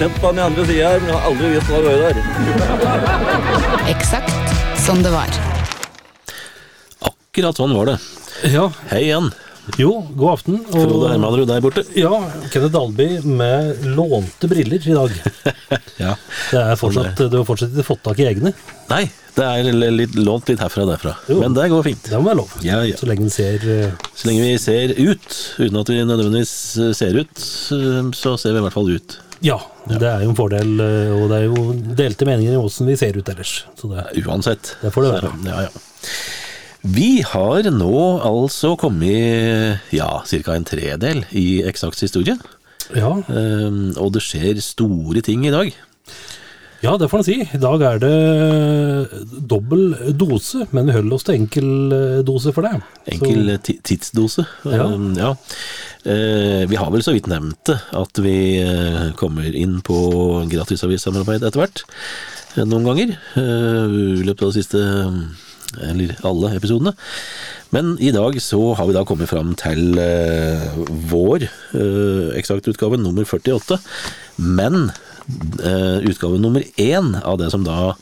Sett på den i andre sida her, men jeg har aldri visst hva det var der. Eksakt som det var. Akkurat sånn var det. Ja, Hei igjen. jo, god aften. og- Frode Hermanrud der borte. Ja, Kenneth Dalby med lånte briller i dag. Ja. Det er fortsatt, du har fortsatt ikke fått tak i egne. Nei, det er litt, lånt litt herfra og derfra. Jo. Men det går fint. Det må være lov. Ja, ja. Så lenge vi ser eh, Så lenge vi ser ut, uten at vi nødvendigvis eh, ser ut, så så ser vi i hvert fall ut. Ja, det er jo en fordel, eh, og det er jo delte meninger i åssen vi ser ut ellers. Så det, Uansett. Det får det være. Ja, ja. Vi har nå altså kommet ja, ca. en tredel i Eksakts historie. ja, Um, og det skjer store ting i dag. ja, det får en si. I dag er det dobbel dose, men vi holder oss til enkel eh, dose for det. Enkel tidsdose. Ja. Um, ja. Eh, vi har vel så vidt nevnt det, at vi eh, kommer inn på gratisavissamarbeid etter hvert. eh, Noen ganger. eh, I løpet av de siste eller alle episodene. Men i dag så har vi da kommet fram til eh, vår uh, eksaktutgave nummer 48. Men eh, utgave nummer én av det som da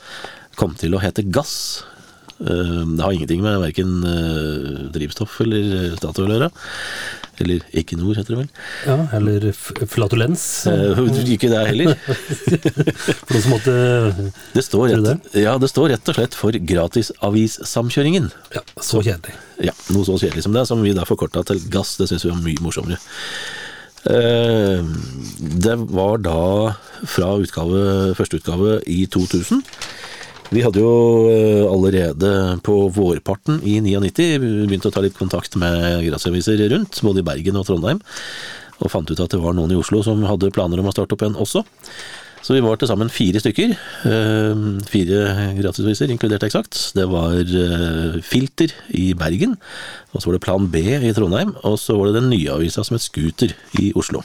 kom til å hete Gass eh, Det har ingenting med verken eh, drivstoff eller Statoil å gjøre. Eller Equinor, heter det vel. Ja, eller flatulens, Eh, ikke det heller. for noen som måtte Det står, rett, ja, det står rett og slett for Gratisavissamkjøringen. Ja, så kjedelig. Ja, noe så kjedelig som det, som vi da forkorta til gass. Det syns vi var mye morsommere. Eh, Det var da fra utgave, første utgave i 2000. Vi hadde jo eh, allerede på vårparten i 99 begynt å ta litt kontakt med gressaviser rundt, både i Bergen og Trondheim, og fant ut at det var noen i Oslo som hadde planer om å starte opp igjen også. Så vi var til sammen fire stykker. eh, Fire gratisaviser, inkludert Eksakt. Det var eh, Filter i Bergen, og så var det Plan B i Trondheim, og så var det den nye avisa som het Scooter i Oslo.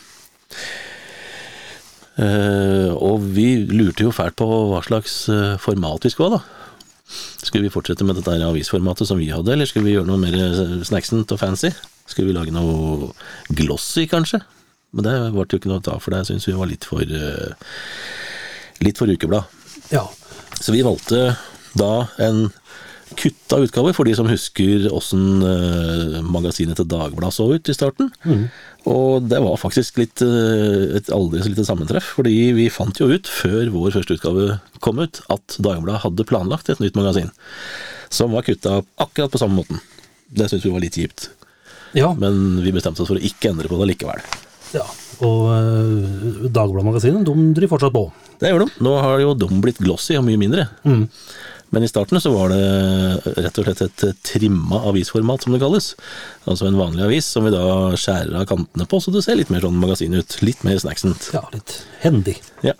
Eh, og vi lurte jo fælt på hva slags eh, format vi skulle ha, da. Skulle vi fortsette med dette avisformatet som vi hadde, eller skulle vi gjøre noe mer eh, snacksent og fancy? Skulle vi lage noe glossy, kanskje? Men det ble jo ikke noe av, for det syns vi var litt for litt for ukeblad. Ja. Så vi valgte da en kutta utgaver, for de som husker åssen eh, magasinet til Dagbladet så ut i starten. Og det var faktisk litt, eh, et aldri så lite sammentreff, fordi vi fant jo ut, før vår første utgave kom ut, at Dagbladet hadde planlagt et nytt magasin. Som var kutta akkurat på samme måten. Det syntes vi var litt kjipt. ja. Men vi bestemte oss for å ikke endre på det likevel. Ja, og uh, Dagbladet-magasinet, de driver fortsatt på. Det gjør de. Nå har jo de blitt glossy og mye mindre. Men i starten så var det rett og slett et trimma avisformat, som det kalles. Altså en vanlig avis som vi da skjærer av kantene på, så det ser litt mer sånn magasin ut. Litt mer snacksent. Ja, litt hendig. Ja.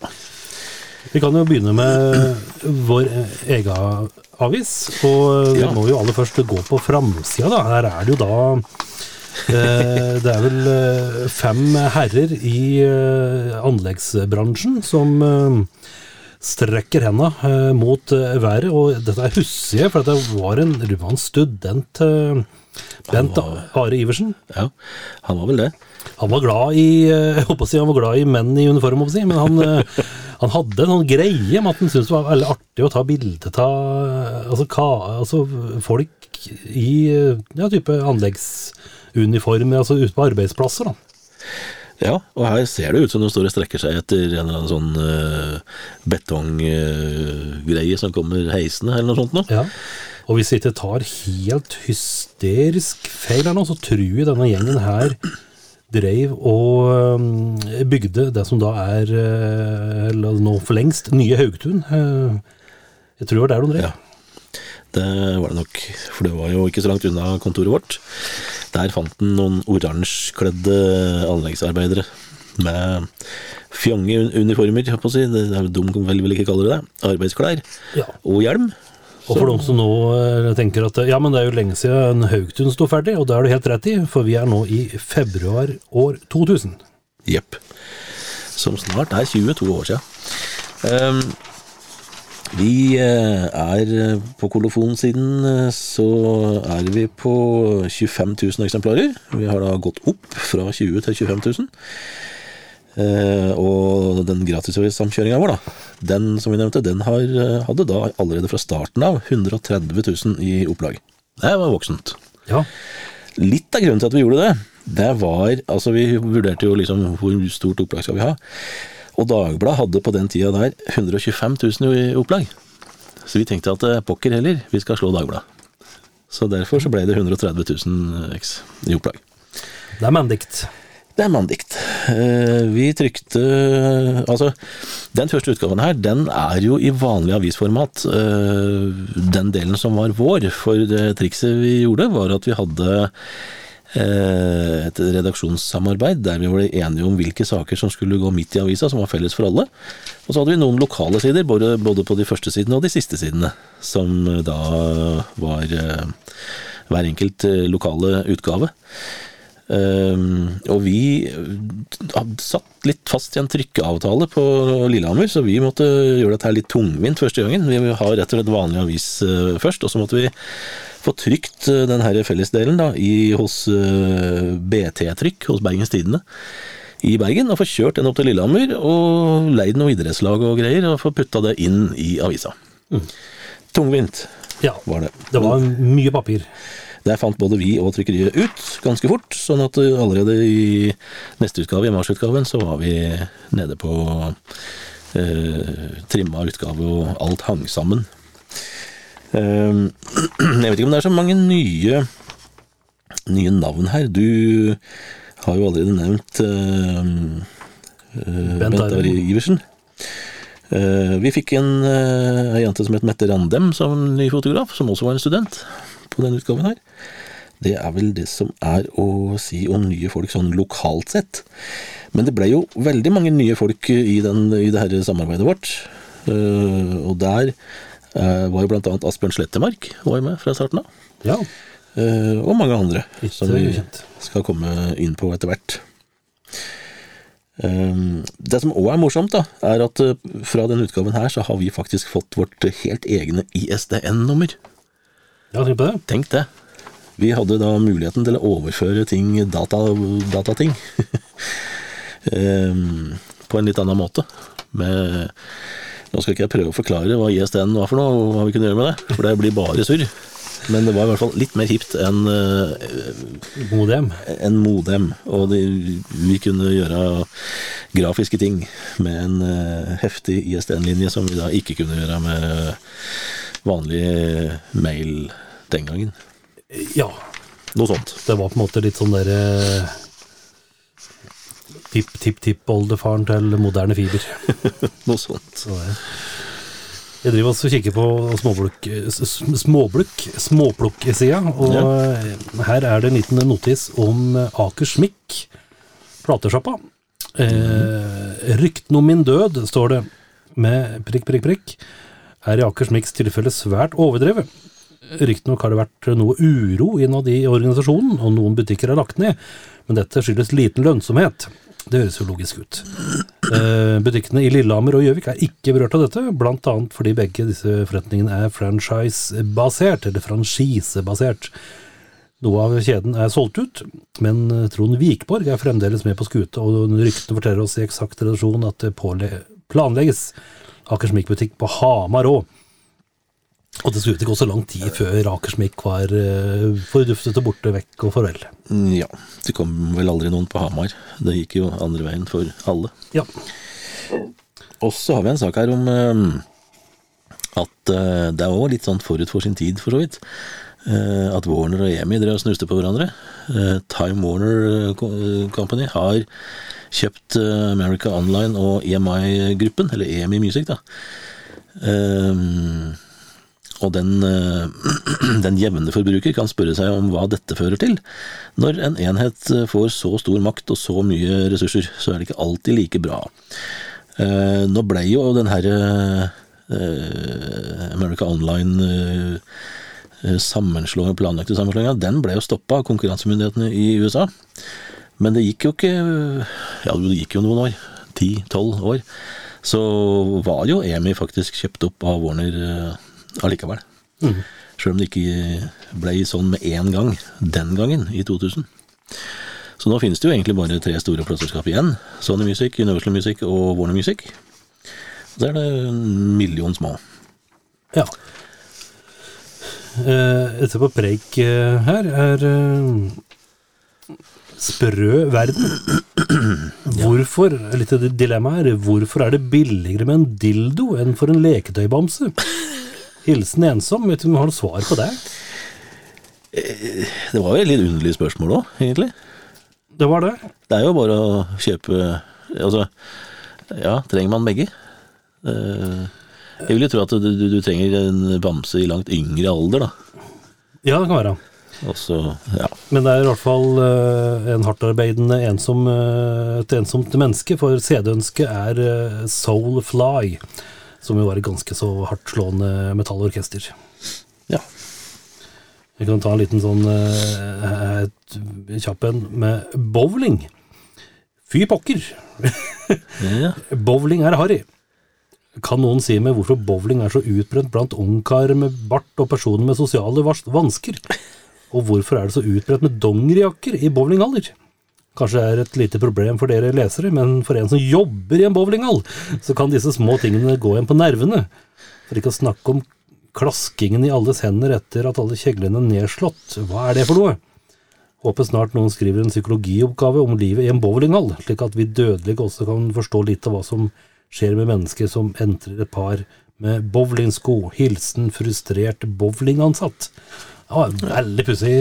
Vi kan jo begynne med vår eh, egen avis, og vi Ja. må jo aller først gå på framsida, da. Her er det jo da eh, Det er vel eh, fem herrer i eh, anleggsbransjen som eh, strekker henda eh, mot eh, været, og dette er hussige, for det var en, var en student, eh, Bent Are Iversen. ja. Han var vel det. Han var glad i jeg håper å si, han var glad i menn i uniform, jeg men han, han hadde en sånn greie med at han syntes det var veldig artig å ta bilde av altså, altså, folk i ja, type anleggsuniformer, altså ute på arbeidsplasser. da. Ja, og her ser det ut som de står og strekker seg etter en eller annen sånn uh, betonggreie som kommer heisende, eller noe sånt noe. Ja. Og hvis jeg ikke tar helt hysterisk feil her nå, så tror jeg denne gjengen her dreiv og um, bygde det som da er, uh, nå for lengst, nye Haugtun. Jeg tror det var der de drev. Ja. Det var det nok, for det var jo ikke så langt unna kontoret vårt. Der fant han noen oransjekledde anleggsarbeidere med fjonge uniformer, holdt på å si. Det er dum vel vil ikke kalle det det. Arbeidsklær Ja. og hjelm. Og for de som nå eh, tenker at ja, men det er jo lenge siden Haugtun sto ferdig, og det har du helt rett i, for vi er nå i februar år 2000. Jepp. Som snart er 22 år siden. Ehm, vi eh, er eh, på kolofonsiden, eh, så er vi på 25 000 eksemplarer. Vi har da gått opp fra 20 til 25 000. Eh, og den gratissamkjøringa vår, da, den som vi nevnte, den har, hadde da allerede fra starten av 130 000 i opplag. Det var voksent. Ja, Litt av grunnen til at vi gjorde det, det var Altså, vi vurderte jo liksom hvor stort opplag skal vi ha. Og Dagbladet hadde på den tida der 125 000 i opplag. Så vi tenkte at eh, pokker heller, vi skal slå Dagbladet. Så derfor så ble det 130 000 x i opplag. det er mandikt. Det er manndikt. Eh, Vi trykte Altså, den første utgaven her, den er jo i vanlig avisformat. eh, Den delen som var vår. For det trikset vi gjorde, var at vi hadde eh, et redaksjonssamarbeid der vi var enige om hvilke saker som skulle gå midt i avisa, som var felles for alle. Og så hadde vi noen lokale sider, både, på de første sidene og de siste sidene, som da var eh, hver enkelt eh, lokale utgave. Um, og vi satt litt fast i en trykkeavtale på Lillehammer, så vi måtte gjøre dette litt tungvint første gangen. Vi har rett og slett vanlig avis eh, først, og så måtte vi få trykt eh, den her fellesdelen da, i, hos eh, BT-trykk, hos Bergens Tidende i Bergen, og få kjørt den opp til Lillehammer og leid noe idrettslag og greier, og få putta det inn i avisa. Tungvint Ja, var det. det var mye papir. Der fant både vi og trykkeriet ut ganske fort, sånn at uh, allerede i neste utgave, i marsutgaven, så var vi nede på eh, trimma utgave, og alt hang sammen. Um, jeg vet ikke om det er så mange nye, nye navn her. Du har jo allerede nevnt uh, Bent Ari Iversen. Uh, vi fikk en uh, jente som het Mette Randem som ny fotograf, som også var en student på denne utgaven her. Det er vel det som er å si om nye folk sånn lokalt sett. Men det ble jo veldig mange nye folk i, den, i det her samarbeidet vårt. Uh, og der var jo annet Asbjørn Slettemark var jo med fra starten av. Ja, Eh, og mange andre Litt som vi skal komme inn på etter hvert. Um, det som òg er morsomt, da, er at fra denne utgaven her så har vi faktisk fått vårt helt egne ISDN-nummer. ja tenk på det. Tenk det. Vi hadde da muligheten til å overføre ting, data, datating, data på en litt annen måte. Med, nå skal ikke jeg prøve å forklare hva ISDN var for noe, og hva vi kunne gjøre med det, for det blir bare surr. Men det var i hvert fall litt mer hipt enn uh, Modem. en modem, og det, vi kunne gjøre grafiske ting med en uh, heftig ISDN-linje som vi da ikke kunne gjøre med vanlig mail den gangen. Ja, Noe sånt. det var på en måte litt sånn derre Tipp-tipp-tipp-oldefaren til moderne fiber. Noe sånt. Så ja. Jeg driver også og kikker på småblukk, småblukk, småplukk-sida, og her er det en liten notis om Aker Smikk, platesjappa. Eh, Rykten om min død, står det, med prikk, prikk, prikk, er i Aker Smikks tilfelle svært overdrevet. Riktignok har det vært noe uro innad i organisasjonen, og noen butikker er lagt ned, men dette skyldes liten lønnsomhet. Det høres jo logisk ut. Eh, Butikkene i Lillehammer og Gjøvik er ikke berørt av dette, annet fordi begge disse forretningene er franchise-basert, eller franchisebasert. Noe av kjeden er solgt ut, men Trond Vikborg er fremdeles med på skuta, og ryktene forteller oss i eksakt redaksjon at det planlegges Akersmik-butikk på Hamar òg. Og det skulle ikke gå så lang tid før Akersmik var uh, forduftet og borte vekk og farvel. Ja, det kom vel aldri noen på Hamar. Det gikk jo andre veien for alle. Ja. Og så har vi en sak her om eh, at eh, det er òg litt sånn forut for sin tid, for så vidt. Eh, at Warner og EMI drev og snuste på hverandre. Eh, Time Warner Company har kjøpt eh, America Online og EMI-gruppen, eller EMI Music, da. Og den, eh, den jevne forbruker kan spørre seg om hva dette fører til. Når en enhet eh, får så stor makt og så mye ressurser, så er det ikke alltid like bra. Eh, Nå ble jo den herre America Online sammenslåing, planlagte sammenslåinga, den ble jo stoppa av konkurransemyndighetene i USA. Men det gikk jo ikke Ja, det gikk jo noen år. Ti-tolv år. Så var jo EMI faktisk kjøpt opp av Warner allikevel. Sjøl om det ikke ble sånn med én gang den gangen, i 2000. Så nå finnes det jo egentlig bare tre store plateselskap igjen. Sony Music, Universal Music og Warner Music. Så er det en million små. Ja. Eh, Etterpå preik eh, her er eh, sprø verden. Hvorfor, litt av dilemmaet her, hvorfor er det billigere med en dildo enn for en leketøybamse? Hilsen ensom, vet du om du har noe svar på det? Det var jo et litt underlig spørsmål òg, egentlig. Det var det. Det er jo bare å kjøpe Altså, ja, trenger man begge? Eh, Jeg vil jo tro at du, du, du trenger en bamse i langt yngre alder, da. Ja, det kan være. Også, ja. Men det er i hvert fall eh, en hardtarbeidende ensom, eh, et ensomt menneske, for CD-ønsket er Soulfly, som jo var et ganske så hardtslående metallorkester. ja. Jeg kan ta en liten sånn eh, kjapp en med bowling. Fy pokker! ja. Bowling er harry. Kan noen si meg hvorfor bowling er så utbredt blant ungkarer med bart og personer med sosiale vansker? Og hvorfor er det så utbredt med dongerijakker i bowlinghaller? Kanskje det er et lite problem for dere lesere, men for en som jobber i en bowlinghall, så kan disse små tingene gå en på nervene. For ikke å snakke om klaskingen i alles hender etter at alle kjeglene er nedslått. Hva er det for noe? Håper snart noen skriver en psykologioppgave om livet i en bowlinghall, slik at vi dødelige også kan forstå litt av hva som skjer med mennesker som entrer et par med bowlingsko. Hilsen frustrert bowlingansatt. Ja, veldig pussig.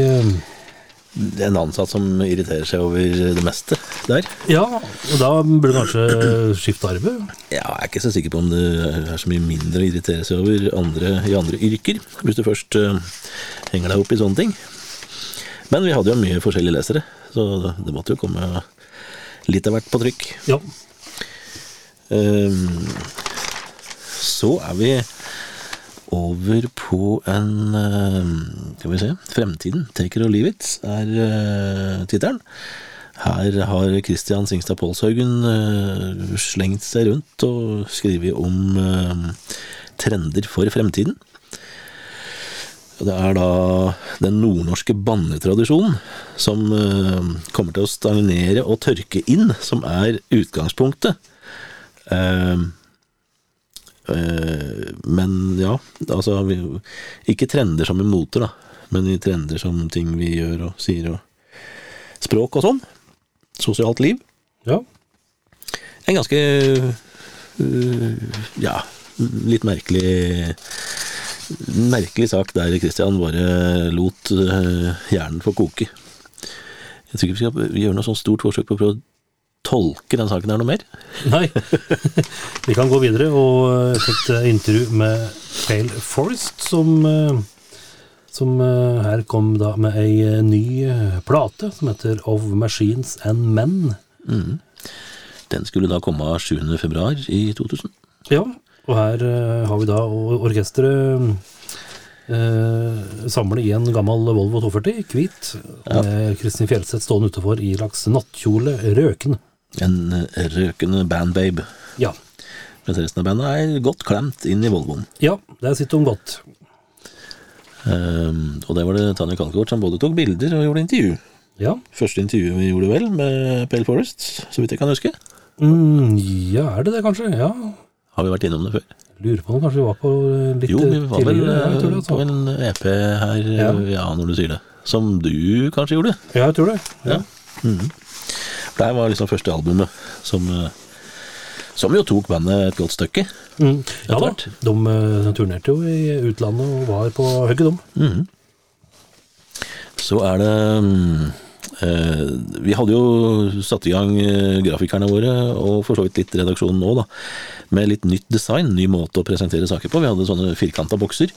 En ansatt som irriterer seg over det meste der. Ja, og da burde du kanskje skifte arbeid. Ja, jeg er ikke så sikker på om det er så mye mindre å irritere seg over andre, i andre yrker, hvis du først eh, henger deg opp i sånne ting. Men vi hadde jo mye forskjellige lesere, så det, det måtte jo komme litt av hvert på trykk. Ja. Ehm, så er vi over på en ehm, Skal vi se Fremtiden. 'Take it or leave it' er uh, tittelen. Her har Christian Singstad Pålshaugen eh, slengt seg rundt og skrevet om eh, trender for fremtiden. Det er da den nordnorske bannetradisjonen som eh, kommer til å stagnere og tørke inn, som er utgangspunktet. Eh, eh, men ja, altså vi, Ikke trender som i moter, da, men i trender som ting vi gjør og sier, og språk og sånn. Sosialt liv. ja. En ganske øh, ja, litt merkelig merkelig sak der Christian bare lot øh, hjernen få koke. Jeg tror ikke vi skal gjøre noe sånn stort forsøk på å prøve å tolke den saken her noe mer. Nei. Vi kan gå videre og fikk et intervju med Pale Forest, som, eh, som eh, her kom da med ei eh, ny eh, plate som heter Of Machines and Men. Den skulle da komme 7. februar i 2000. Ja, og her eh, har vi da or- orkesteret eh, samlet i en gammel Volvo 240, hvit, med Kristin Fjelseth stående utenfor i laks nattkjole, røkende. En øh, røkende bandbabe. Ja. Mens resten av bandet er godt klemt inn i Volvoen. ja, der sitter hun godt. Um, og det var det Tanja Kalkort som både tok bilder og gjorde intervju. Ja. Første intervju vi gjorde vel med Pale Forest, så vidt jeg kan huske. Mm, ja, er det det kanskje? Ja. Har vi vært innom det før? Lurer på om kanskje vi var på litt litt Jo, vi eh, var vel tidligere. Ja, jeg eh, på en EP her, Ja. ja. når du sier det. Som du kanskje gjorde? Ja, jeg tror det. Ja. For det var liksom første albumet som eh, Som jo tok bandet et godt stykke. Mm. ja da, hvert. de eh, turnerte jo i utlandet og var på hugget, de. Så er det mm, Eh, Vi hadde jo satt i gang eh, grafikerne våre, og for så vidt litt redaksjonen nå, da, med litt nytt design, ny måte å presentere saker på. Vi hadde sånne firkanta bokser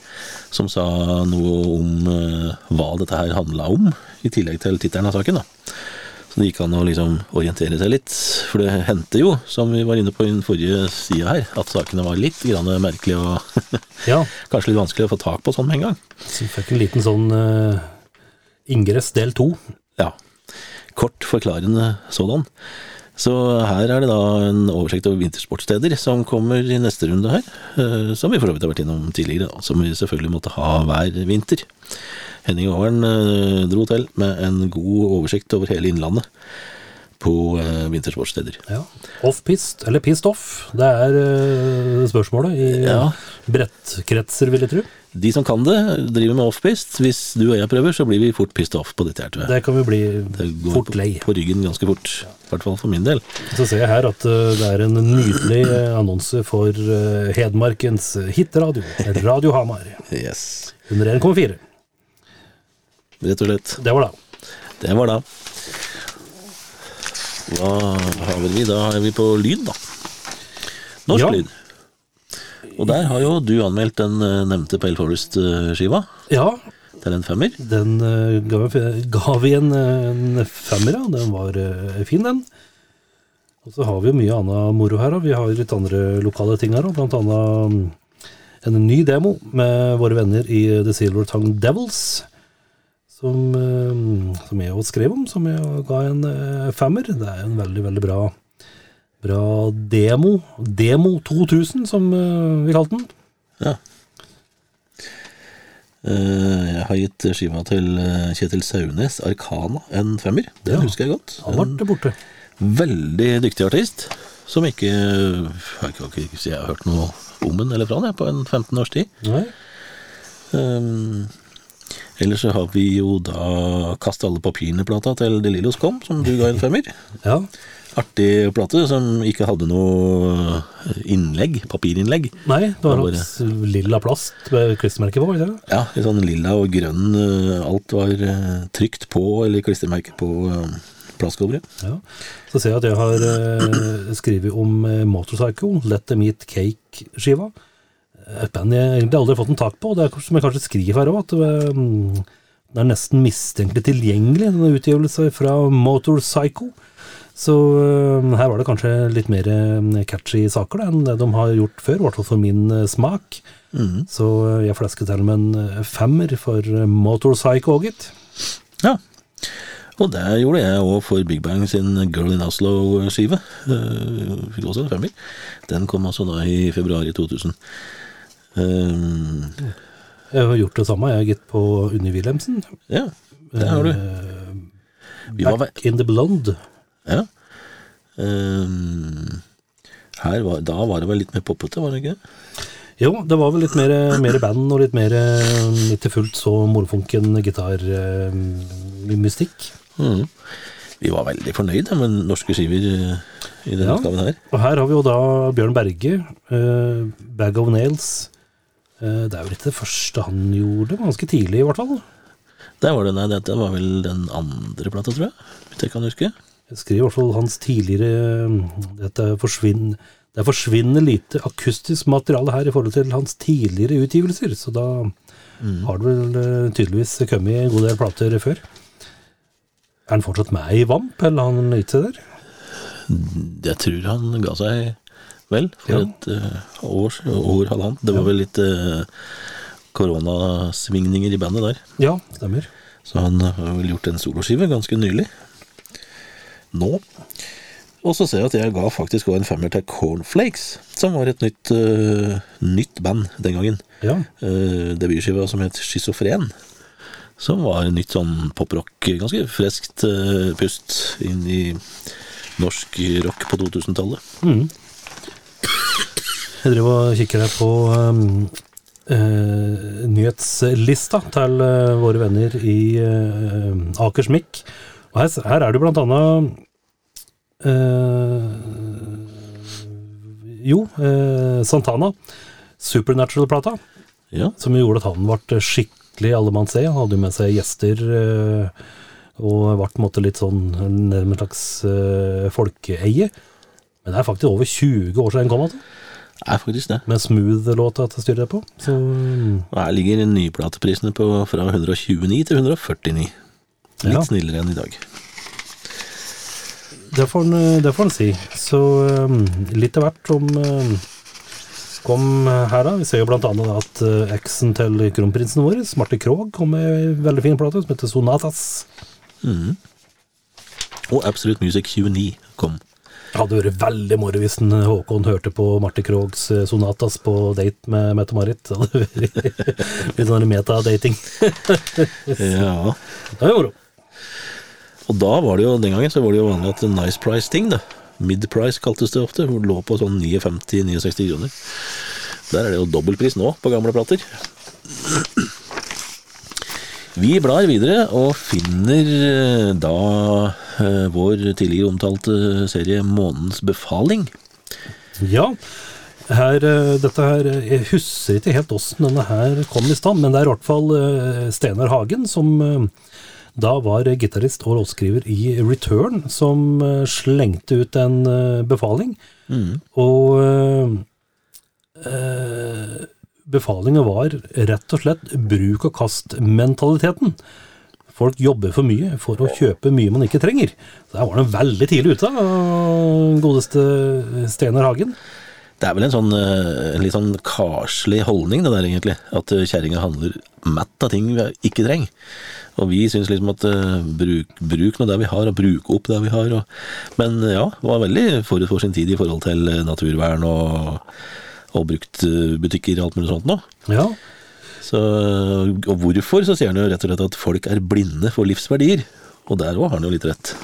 som sa noe om eh, hva dette her handla om, i tillegg til tittelen av saken. da. Så det gikk an å liksom orientere seg litt. For det hendte jo, som vi var inne på i den forrige sida her, at sakene var litt grann merkelige og Ja, kanskje litt vanskelig å få tak på sånn med en gang. så vi fikk en liten sånn uh, ingress del to. Ja. Kort, forklarende sådan. Så her er det da en oversikt over vintersportssteder som kommer i neste runde her. eh, Som vi for så vidt har vært innom tidligere, da, som vi selvfølgelig måtte ha hver vinter. Henning Åren eh, dro til med en god oversikt over hele Innlandet på eh, vintersportssteder. Ja. Off-pist, eller pissed off, det er eh, spørsmålet i Ja. brettkretser, vil jeg tro. De som kan det, driver med offpist. Hvis du og jeg prøver, så blir vi fort pissed off på dette her, tror jeg. Det kan vi bli Det går fort på, lei. på ryggen ganske fort. I hvert fall for min del. Så ser jeg her at det er en nydelig annonse for Hedmarkens hitradio, Radio Hamar, Yes. under 1,4. Rett og slett. Det var da. Det var da. Hva har vi? Da er vi på lyd, da. Norsk Ja. lyd. Og der har jo du anmeldt den eh, nevnte Pale Forest-skiva Ja, til en femmer. den uh, ga, vi- en, en femmer, ja. Den var uh, fin, den. Og så har vi jo mye annet moro her. da. Vi har litt andre lokale ting her òg, blant annet mm, en ny demo med våre venner i The Silver Tongue Devils. Som, eh, som jeg også skrev om, som jeg ga en eh, femmer. Det er en veldig, veldig bra, bra demo. Demo 2000, som eh, vi kalte den. Ja. Jeg har gitt skiva til Kjetil Saunes, Arkana, en femmer. Det Ja. husker jeg godt. Han ble borte. En veldig dyktig artist, som ikke Jeg kan ikke si jeg har hørt noe om den eller fra den på en 15 års tid. Nei. Um, ellers så har vi jo da Kast alle papirene-plata til De Lillos kom, som du ga en femmer. Ja. Artig plate som ikke hadde noe innlegg, papirinnlegg. Nei, det var Det var bare... lilla plast med klistremerke på, ikke? Ja, i sånn lilla og grønn. uh, Alt var uh, trykt på, eller klistremerke på uh, plastcoveret. Ja. Så ser jeg at jeg har eh, skrevet om eh, Motorcycle, Let Them Eat Cake-skiva. Et band jeg egentlig aldri har fått en tak på. Det er som jeg kanskje skriver her òg, at det, mm, er nesten mistenkelig tilgjengelig, denne utgivelsen fra Motorcycle. Så eh, her var det kanskje litt mer eh, catchy saker da, enn det de har gjort før, i hvert fall for min smak. smak. Så eh, jeg flasket til med en eh, femmer for Motorcycle, gitt. Ja. Og det gjorde jeg òg for Big Bang sin Girl in Oslo-skive. Uh, fikk også en femmer. Den kom altså da i februar i 2000. Um, Jeg har gjort det samme, jeg gitt på Unni Wilhelmsen. ja, det har du. Vi var Back in the Blonde. Ja. Um, her var, da var det vel litt mer poppete, var det ikke? Jo, det var vel litt mer, mer band og litt mer ikke fullt så morfunken gitarmystikk. Mm. Vi var veldig fornøyde med norske skiver eh, i denne Ja. oppgaven her. Og her har vi jo da Bjørn Berge, uh, Bag of Nails. Eh, det er vel ikke det første han gjorde, ganske tidlig i hvert fall. Der var det, nei, dette var vel den andre plata, tror jeg. Hvis jeg kan huske. Jeg skriver i hvert fall hans tidligere Dette forsvinn, Det er forsvinnende lite akustisk materiale her i forhold til hans tidligere utgivelser, så da har det vel eh, tydeligvis kommet en god del plater før. Er han fortsatt med i Vamp, eller han seg der? Jeg tror han ga seg vel for Ja. et uh, år, år halvannet. Det var vel litt uh, koronasvingninger i bandet der. Ja, stemmer. Så han har vel gjort en soloskive ganske nylig. Nå. Og så ser jeg at jeg ga faktisk òg en femmer til Cornflakes, som var et nytt, uh, nytt band den gangen. Ja. Uh, debutskiva som het Schizofren. Som var en nytt sånn poprock, ganske friskt uh, pust inn i norsk rock på 2000-tallet. Jeg driver og kikker her på um, uh, nyhetslista til uh, våre venner i uh, Akersmik. Og her, her er det blant annet eh, Jo, eh, Santana. Supernatural-plata. Ja. Som gjorde at han ble skikkelig allemannse. Han hadde jo med seg gjester eh, Og ble på en måte litt sånn nærmest slags eh, folkeeie. Men det er faktisk over 20 år siden den kom, altså. Er faktisk det. Med Smooth-låta til jeg på. Så mm, Og her ligger nyplateprisene på fra 129 til 149. Litt Ja. snillere enn i dag. det får en, en si. Så um, litt av hvert som um, kom her, da. Vi ser jo blant annet at eksen til kronprinsen vår, Marte Krogh, kom med ei veldig fin plate som heter Sonatas. Og Absolute Music 29 kom. Det hadde vært veldig moro hvis Håkon hørte på Marte Kroghs eh, Sonatas på date med Mette-Marit. Det hadde vært litt sånn metadating. Ja. Det jo moro. Og da var det jo, den gangen så var det jo vanlig at nice price-ting, da. Mid-price kaltes det ofte. Hvor det lå på sånn 59-69 kroner. Der er det jo dobbeltpris nå på gamle plater. Vi blar videre og finner eh, da eh, vår tidligere omtalte serie Månens befaling. Ja, her, eh, dette her eh, Jeg husker ikke helt åssen denne her kom i stand, men det er i hvert fall eh, Steinar Hagen, som eh, da var gitarist og låtskriver i Return, som eh, slengte ut en eh, befaling. Og eh, eh, befalinga var rett og slett bruk og kast-mentaliteten. Folk jobber for mye for å kjøpe mye man ikke trenger. Så Der var de veldig tidlig ute, godeste Steinar Hagen. Det er vel en sånn eh, en litt sånn karslig holdning, det der egentlig. At eh, kjerringa handler mett av ting vi ikke trenger. Og vi syns liksom at uh, bruk, bruk nå det vi har, og bruke opp det vi har. Og, men ja, var veldig forut for sin tid i forhold til naturvern og, og bruktbutikker og alt mulig sånt nå. Ja, Så, og hvorfor, så sier han jo rett og slett at folk er blinde for livsverdier. Og der òg har han jo litt rett.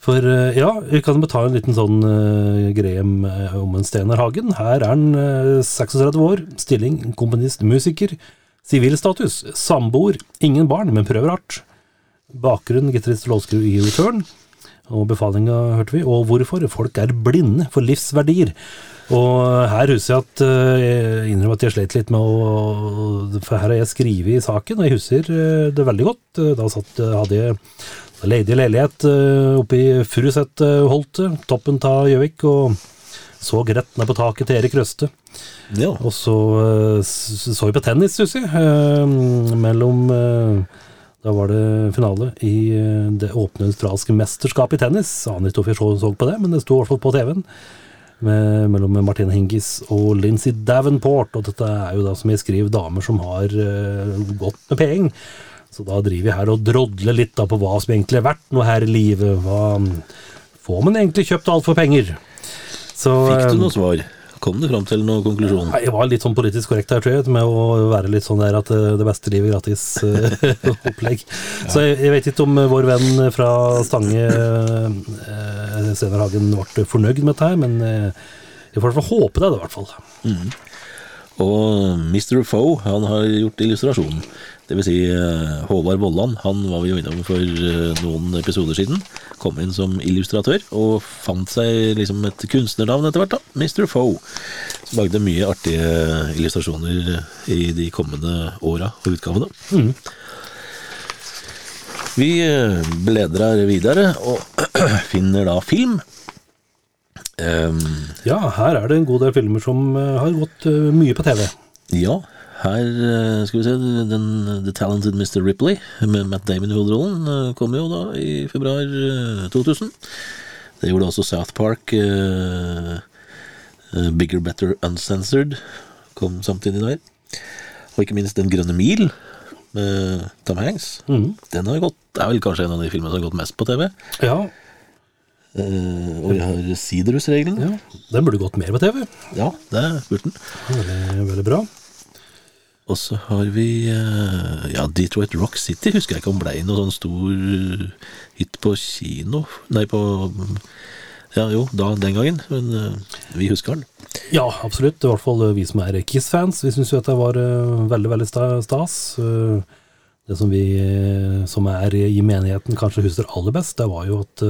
For eh, ja, vi kan ta en liten sånn uh, eh, en Steinar Hagen. Her er han uh, 36 år, stilling, komponist, musiker, sivilstatus, samboer, ingen barn, men prøver hardt. Bakgrunn, gitarist låtskriver i Return. Og befalinga hørte vi. Og hvorfor? Folk er blinde for livsverdier. Og her husker jeg at eh, jeg innrømmer at jeg slet litt med å For her har jeg skrevet i saken, og jeg husker eh, det veldig godt. Da satt, hadde jeg ledig leilighet eh, oppe i Furuset-holtet, toppen av Gjøvik, og så rett ned på taket til Erik Røste. Ja. Og så så vi på tennis, husker jeg. Mellom Da var det finale i det åpne australske mesterskapet i tennis. Aner ikke hvorfor jeg så på det, men det sto i hvert fall på TV-en. Med, mellom Martine Hingis og Lindsay Davenport. Og dette er jo da, som jeg skriver, damer som har uh, godt med penger. Så da driver vi her og drodler litt da på hva som egentlig er verdt noe her i livet. Hva får man egentlig kjøpt alt for penger? Så, Fikk eh, du noe svar? Kom du fram til noen konklusjon? Jeg var litt sånn politisk korrekt her, tror jeg, med å være litt sånn der at eh, det beste livet gratis eh, opplegg. Så jeg, jeg vet ikke om eh, vår venn fra Stange, eh, Steinar ble fornøyd med dette her, men eh, jeg får i hvert fall håpe det, i hvert fall. Og Mr. Foe, han har gjort illustrasjonen. Det vil si eh, Håvard Vollan, han var vi jo innom for eh, noen episoder siden. Kom inn som illustratør, og fant seg liksom et kunstnernavn etter hvert, da. Mr. Foe. Som lagde mye artige illustrasjoner i de kommende åra og utgavene. Vi eh, bledrer videre, og finner da film. Ehm, Ja, her er det en god del filmer som eh, har gått eh, mye på TV. Ja, her eh, skal vi se den, The Talented Mr. Ripley med Matt Damon i hovedrollen kom jo da i februar eh, 2000. Det gjorde også South Park. Uh, Bigger, Better, Uncensored kom samtidig der. Og ikke minst Den grønne mil med Tom Hanks. Mm. Den har gått, er vel kanskje en av de filmene som har gått mest på TV. Ja, Eh, og vi har Siderus-regelen. ja, den burde gått mer på TV. Ja, det burde den. Veldig, veldig bra. Og så har vi uh, ja, Detroit Rock City. Husker jeg ikke om ble noe sånn stor eh, hit på kino. Nei, på Ja, jo, da den gangen. Men uh, vi husker den. Ja, absolutt. I hvert fall vi som er Kiss-fans. Vi syns jo at det var veldig, veldig stas. Det som vi som er i menigheten kanskje husker aller best, det var jo at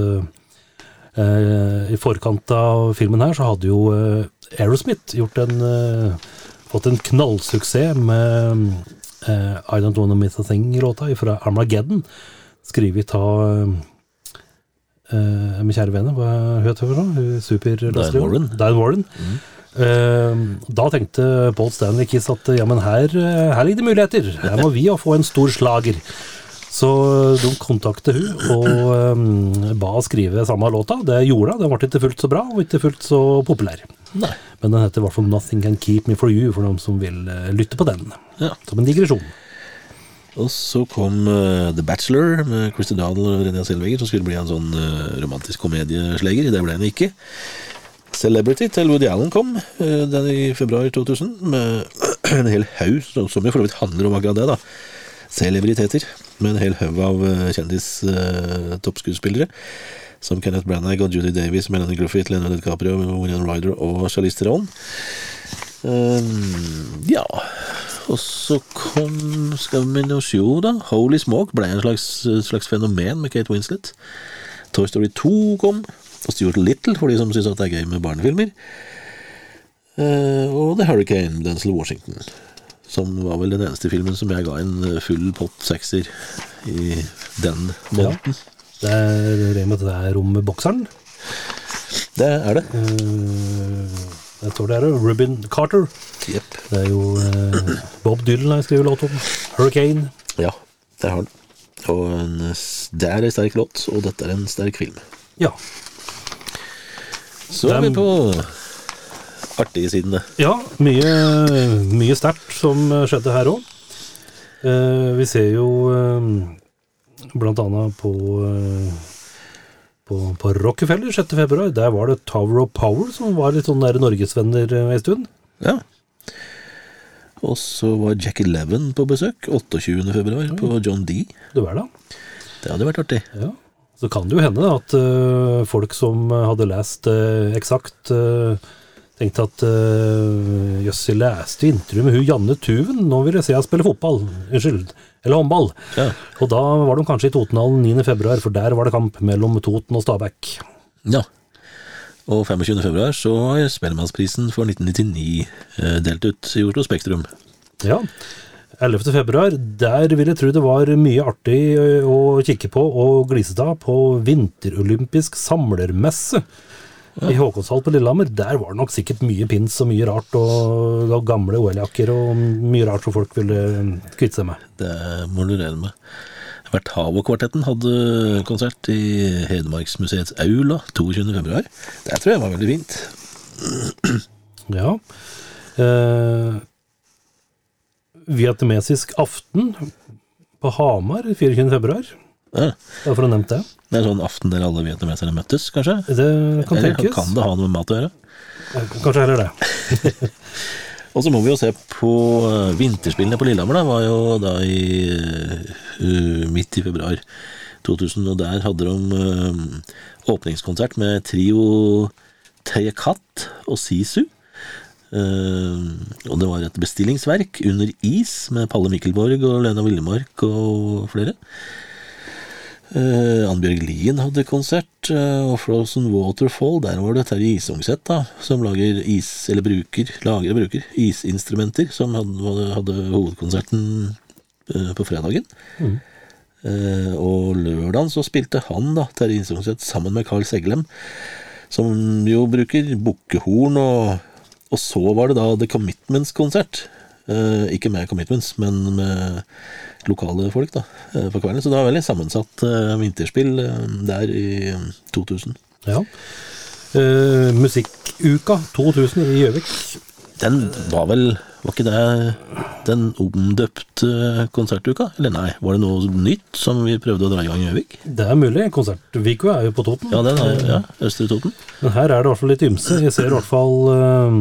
i forkant av filmen her så hadde jo eh, Aerosmith gjort en eh, fått en knallsuksess med eh, I Don't Wanna Miss A Thing-låta fra Armageddon. skrevet av uh, min kjære venner, hva het hun for noe? Superlastløven? Diane Warren. Diane Warren. Eh, da tenkte Paul Stanley Kiss at ja, men her, eh, her ligger det muligheter. Her må vi jo få en stor slager. Så de kontaktet hun og um, ba skrive samme låta. Det gjorde hun. Den ble ikke fullt så bra og ikke fullt så populær. Nei. Men den heter i hvert fall 'Nothing Can Keep Me For You', for dem som vil uh, lytte på den. Ja. Som en digresjon. Og så kom uh, The Bachelor med Christer Dahl og Renia Selveger, som skulle bli en sånn uh, romantisk komediesleger. Det ble den ikke. Celebrity til Woody Allen kom uh, den i februar 2000, med en hel haug, som som jo for så vidt handler om akkurat det, da. Celebriteter. Med en hel haug av eh, kjendis-toppskuespillere. som Kenneth Branagh og Judy Davies, Melanie Griffith, Leonardo DiCaprio, William Ryder og Charlize Theron. Um, ja Og så kom Skal vi nå se, da. Holy Smoke ble en slags, slags fenomen med Kate Winslet. Toy Story 2 kom. Og Stuart Little, for de som syns det er gøy med barnefilmer. Uh, og The Hurricane, Denzil Washington. Som var vel den eneste filmen som jeg ga en full pott sekser i den måneden. Det er det med det der rommet bokseren. Det er det. Eh, jeg tror det er. Rubin Carter. Yep. Det er jo eh, Bob Dylan har skrevet låt om. Hurricane. Ja, det har han. Og en, det er en sterk låt, og dette er en sterk film. Ja. Så er vi på artige sidene. Ja, mye, mye sterkt som skjedde her òg. vi ser jo eh, blant annet på, eh, på, på Rockefeller 6. februar. Der var det Tower of Power som var litt sånn der norgesvenner eh, en stund. Ja. Og så var Jack Eleven på besøk 28. februar på John D. Du er da. Det hadde vært artig. Ja. Så kan det jo hende at uh, folk som hadde lest uh, eksakt, eh, tenkte at uh, jøss, jeg leste intervju med hun Janne Tuven, nå vil jeg se henne spille fotball. Unnskyld. Eller håndball. Ja. Og da var de kanskje i Totenhallen 9. februar, for der var det kamp mellom Toten og Stabæk. ja. Og 25. februar så var Spellemannsprisen for 1999 eh, delt ut i Oslo Spektrum. Ja. 11. februar, der vil jeg tro det var mye artig å kikke på og glise av på vinterolympisk samlermesse i Håkonshall på Lillehammer. Der var det nok sikkert mye pins og mye rart, og, og gamle OL-jakker og mye rart som folk ville kvitte seg med. Det må du regne med. Vertavo-kvartetten hadde konsert i Hedmarksmuseets aula 22. februar. Det tror jeg var veldig fint. Ja. Eh, vietnamesisk aften på Hamar 24. Ja. Bare for å nevne nevnt det. Det er sånn aften der alle vietnamesere møttes, kanskje? Det kan Eller tenkes. kan det ha noe med mat å gjøre? Kanskje heller det. Og så må vi jo se på eh, vinterspillene på Lillehammer, Det Var jo da i uh, midt i februar 2000, og der hadde de eh, åpningskonsert med trio Teyekat og Sisu. Uh, og det var et bestillingsverk under is med Palle Mikkelborg og Lena Villemark og flere. Uh, Annbjørg Lien hadde konsert, eh, og Frozen Waterfall, der var det Terje Isungset da, som lager is, eller bruker, lager og bruker isinstrumenter, som hadde, hadde hovedkonserten eh, på fredagen. Eh, og lørdagen så spilte han, da, Terje Isungset, sammen med Carl Seglem, som jo bruker bukkehorn, og, og så var det da The Commitments-konsert. Eh, ikke med Commitments, men med lokale folk da, eh, på kvelden. Så det var veldig sammensatt eh, vinterspill der i eh, 2000. Ja. Eh, musikkuka 2000 i Gjøvik. Den var vel Var ikke det den omdøpte konsertuka? Eller nei, var det noe nytt som vi prøvde å dra i gang i Gjøvik? Det er mulig. Konsertvika er jo på Toten. Ja, den er, ja, Østre Toten. Men her er det i hvert fall litt ymse. Jeg ser i hvert fall eh,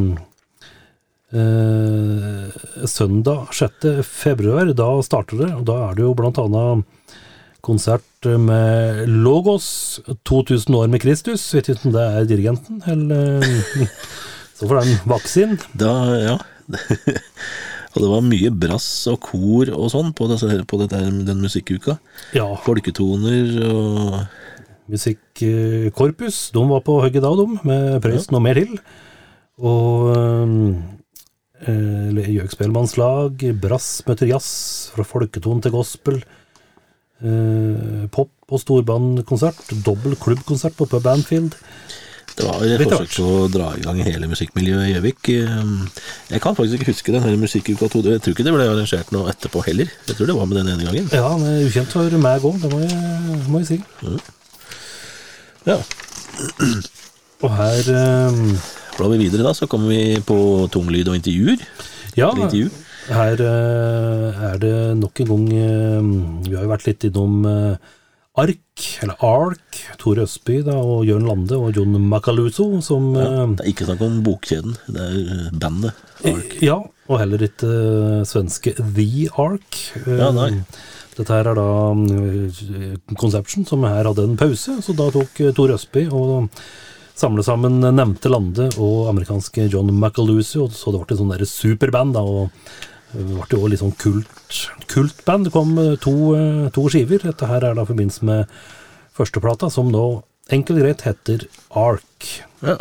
eh, søndag 6. februar. Da starter det, og da er det jo blant annet konsert med Logos, 2000 år med Kristus. Vet ikke om det er dirigenten, eller Så får den vaksin. Da, ja. og det var mye brass og kor og sånn på, disse, på dette, den musikkuka. Ja, Folketoner og Musikkorpus, de var på hugget da, de, med Prøysen og mer til. Og eh, gjøkspelmannslag, brass møter jazz, fra folketone til gospel. Eh, pop- og storbandkonsert. Dobbel klubbkonsert på Pub Anfield. Det var et forsøk på å dra i gang hele musikkmiljøet i Gjøvik. Eh, Jeg kan faktisk ikke huske den her musikkuka to Jeg tror ikke det ble arrangert noe etterpå heller. Jeg tror det var med den ene gangen. Ja, han er ukjent for meg òg, det må jeg, må jeg si. Ja. Og her eh, Blar vi videre, da, så kommer vi på tunglyd og intervjuer. Ja, intervju. her eh, er det nok en gang eh, Vi har jo vært litt innom eh, ARK, eller ARK, Tore Østby da, og Jørn Lande og Jon Macaluso, som Ja, det er ikke snakk om bokkjeden, det er bandet. Ark. Ja, og heller ikke svenske The Ark. Ja, nei. Dette her er da Conception, som her hadde en pause, så da tok Tor Østby og samle sammen nevnte Lande og amerikanske John McAlusio, så det ble et sånn superband, da, og det ble jo litt sånn kult, kultband. Det kom eh, to, eh, to skiver. Dette her er da i forbindelse med førsteplata, som nå enkelt og greit heter Ark. Ja.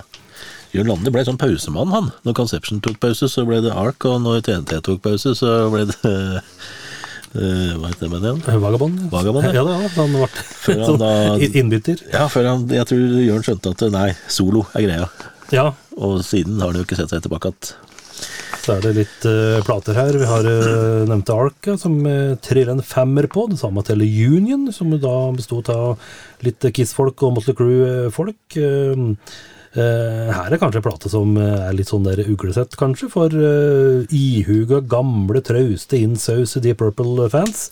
Jørn Lande ble sånn pausemann, han. Når Conception tok pause, så ble det Ark, og når TNT tok pause, så ble det Hva heter det med den? Vagabond. Vagabond, ja. da, han ble Før han da- innbytter. Ja, før han Jeg tror Jørn skjønte at nei, solo er greia. Ja, Og siden har han jo ikke sett seg tilbake igjen. så er det litt uh, plater her. Vi har uh, nevnte Arca, som uh, triller en femmer på. Det samme til Union, som da bestod av litt Kiss-folk og Motley Crew-folk. Uh, her er kanskje en plate som eh, er litt sånn der uglesett, kanskje, for uh, ihuga, gamle, trauste, innsause Deep Purple-fans.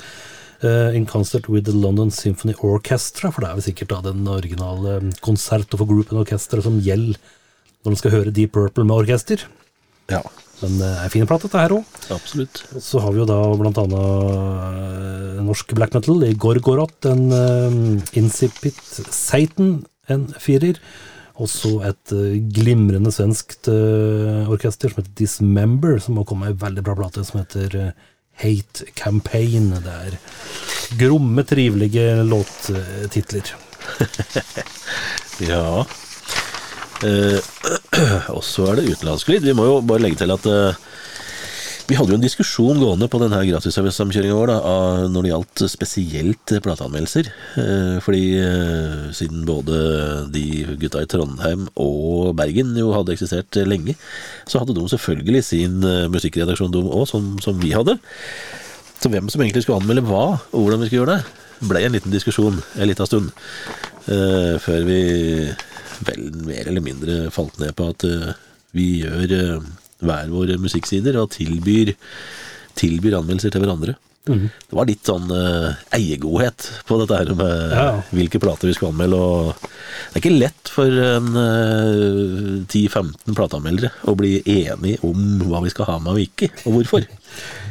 Uh, in concert with the London Symphony Orchestra, for det er vel sikkert da den originale konserten for group and orchestra som gjelder når man skal høre Deep Purple med orkester. Ja, Men det er en fin plate, dette her òg. absolutt. Så har vi jo da blant annet eh, norsk black metal i Gorgoroth, en uh, Incipit Satan, en firer. Også et eh, glimrende svenskt eh, orkester som heter Dismember, som har kommet med ei veldig bra plate som heter eh, Hate Campaign. Det er gromme, trivelige låttitler. Ja. Eh, og så er det utenlandsk lyd. Vi må jo bare legge til at eh, vi hadde jo en diskusjon gående på denne gratisservicesamkjøringa vår da, når det gjaldt spesielt plateanmeldelser. Eh, fordi eh, siden både de gutta i Trondheim og Bergen jo hadde eksistert lenge, så hadde de selvfølgelig sin eh, musikkredaksjon de òg, som, som vi hadde. Så hvem som egentlig skulle anmelde hva, og hvordan vi skulle gjøre det, ble en liten diskusjon en liten stund. før vi vel mer eller mindre falt ned på at vi gjør hver våre musikksider og tilbyr, tilbyr anmeldelser til hverandre. Det var litt sånn uh, eiegodhet på dette her med Ja. hvilke plater vi skulle anmelde. Og det er ikke lett for en uh, 10-15 plateanmeldere å bli enige om hva vi skal ha med og ikke, og hvorfor.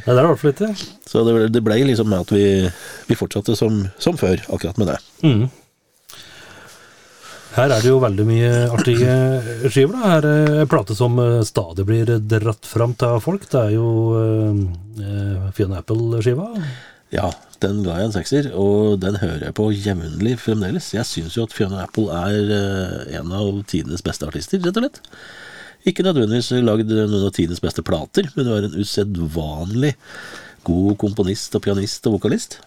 Ja, det er i hvert fall ikke Så det, det ble liksom med at vi, vi fortsatte som, som før, akkurat med det. Mm. Her er det jo veldig mye artige skiver. da. Her er en plate som eh, stadig blir dratt fram til folk. Det er jo uh, Fiona Apple-skiva. Ja, den ga jeg en sekser, og den hører jeg på jevnlig fremdeles. Jeg syns jo at Fiona Apple er eh, en av tidenes beste artister, rett og slett. Ikke nødvendigvis lagd noen av tidenes beste plater, men hun er en usedvanlig god komponist og pianist og vokalist.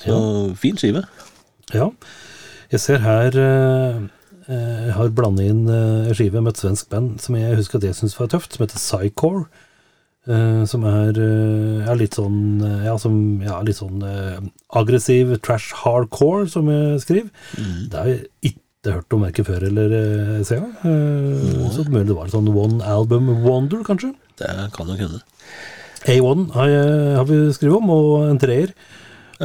Så fin skive. Ja. Jeg ser her eh, eh, Jeg har blandet inn eh, en skive med et svensk band som jeg husker at jeg syns var tøft, som heter Psycore. eh, som er, eh, er litt sånn eh, Ja, som, ja litt sånn eh, aggressiv trash hardcore, som jeg skriver. Det har jeg ikke hørt om verken før eller uh. Uh, så mulig det var sånn one album wonder, kanskje. Det kan nok hende. A1 har, jeg, har vi skrevet om, og en treer.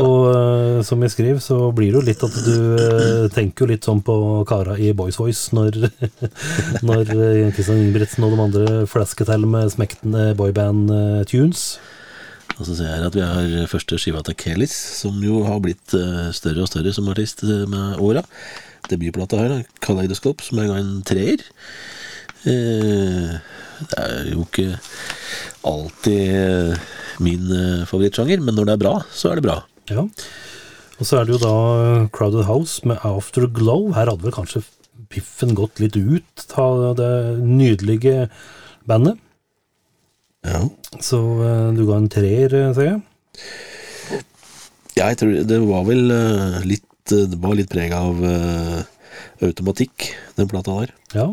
Og eh, som jeg skriver, så blir det jo litt at du eh, tenker jo litt sånn på kara i Boys Voice når, når Kristian Ingebrigtsen og de andre flasker til med smektende boyband-tunes. Og så ser jeg at vi har første skiva til Kelis, som jo har blitt eh, større og større som artist eh, med åra. Debutplata her, Kaleidoskop, som ga en treer. Eh, det er jo ikke alltid eh, min eh, favorittsjanger, men når det er bra, så er det bra. Ja. Og så er det jo da eh, Crowded House med Afterglow. Her hadde vel kanskje piffen gått litt ut av det nydelige bandet. Ja. Så eh, du ga en treer, eh, ser jeg. Ja, jeg tror det var vel eh, litt eh, Det var litt preg av eh, automatikk, den plata der. Ja.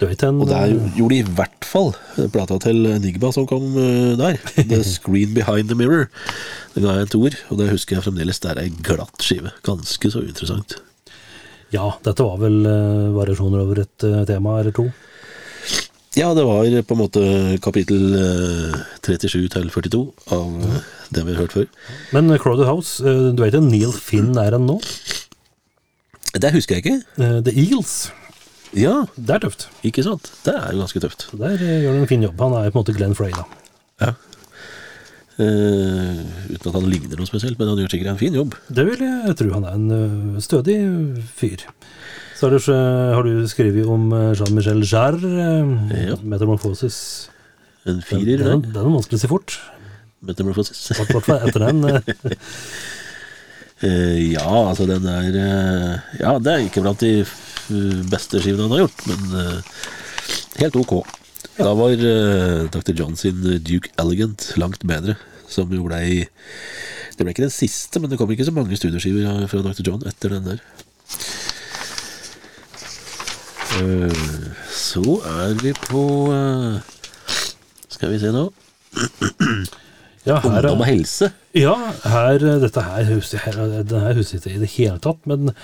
En Og der gjorde de i hvert fall plata til Nigba som kom eh, der. The Screen Behind the Mirror. Den ga jeg en toer, og det husker jeg fremdeles. Det er ei glatt skive. Ganske så interessant. Ja, dette var vel eh, variasjoner over et eh, tema eller to. Ja, det var på en måte kapittel eh, 37 til 42 av eh, det vi har hørt før. Men eh, Crowded House, eh, du vet jo Neil Finn er en nå? Det husker jeg ikke. Eh, The Eagles. Ja, Det er tøft. ikke sant? Det er ganske tøft. Der eh, gjør han en fin jobb. Han er på en måte Glenn Frey, da. Ja. Eh, uten at han ligner noe spesielt, men han gjør sikkert en fin jobb. Det vil jeg tro. Han er en ø, stødig fyr. Så har du, så- har du skrevet om ø, Jean-Michel Jarre, Ja. 'Metamorphosis'. En Den, firer den, der. den er vanskelig å si fort. Metamorphosis. I hvert fall etter den. Eh, ja, altså den er eh, Ja, det er ikke blant de beste skivene han har gjort, men eh, helt ok. Da var eh, Dr. John sin Duke Elegant langt bedre, som jo blei Det ble ikke den siste, men det kom ikke så mange studioskiver fra Dr. John etter den der. Eh, så er vi på Skal vi se nå. Ja, her, Ungdom og helse. ja, her, dette her jeg her- her ikke i det hele tatt, men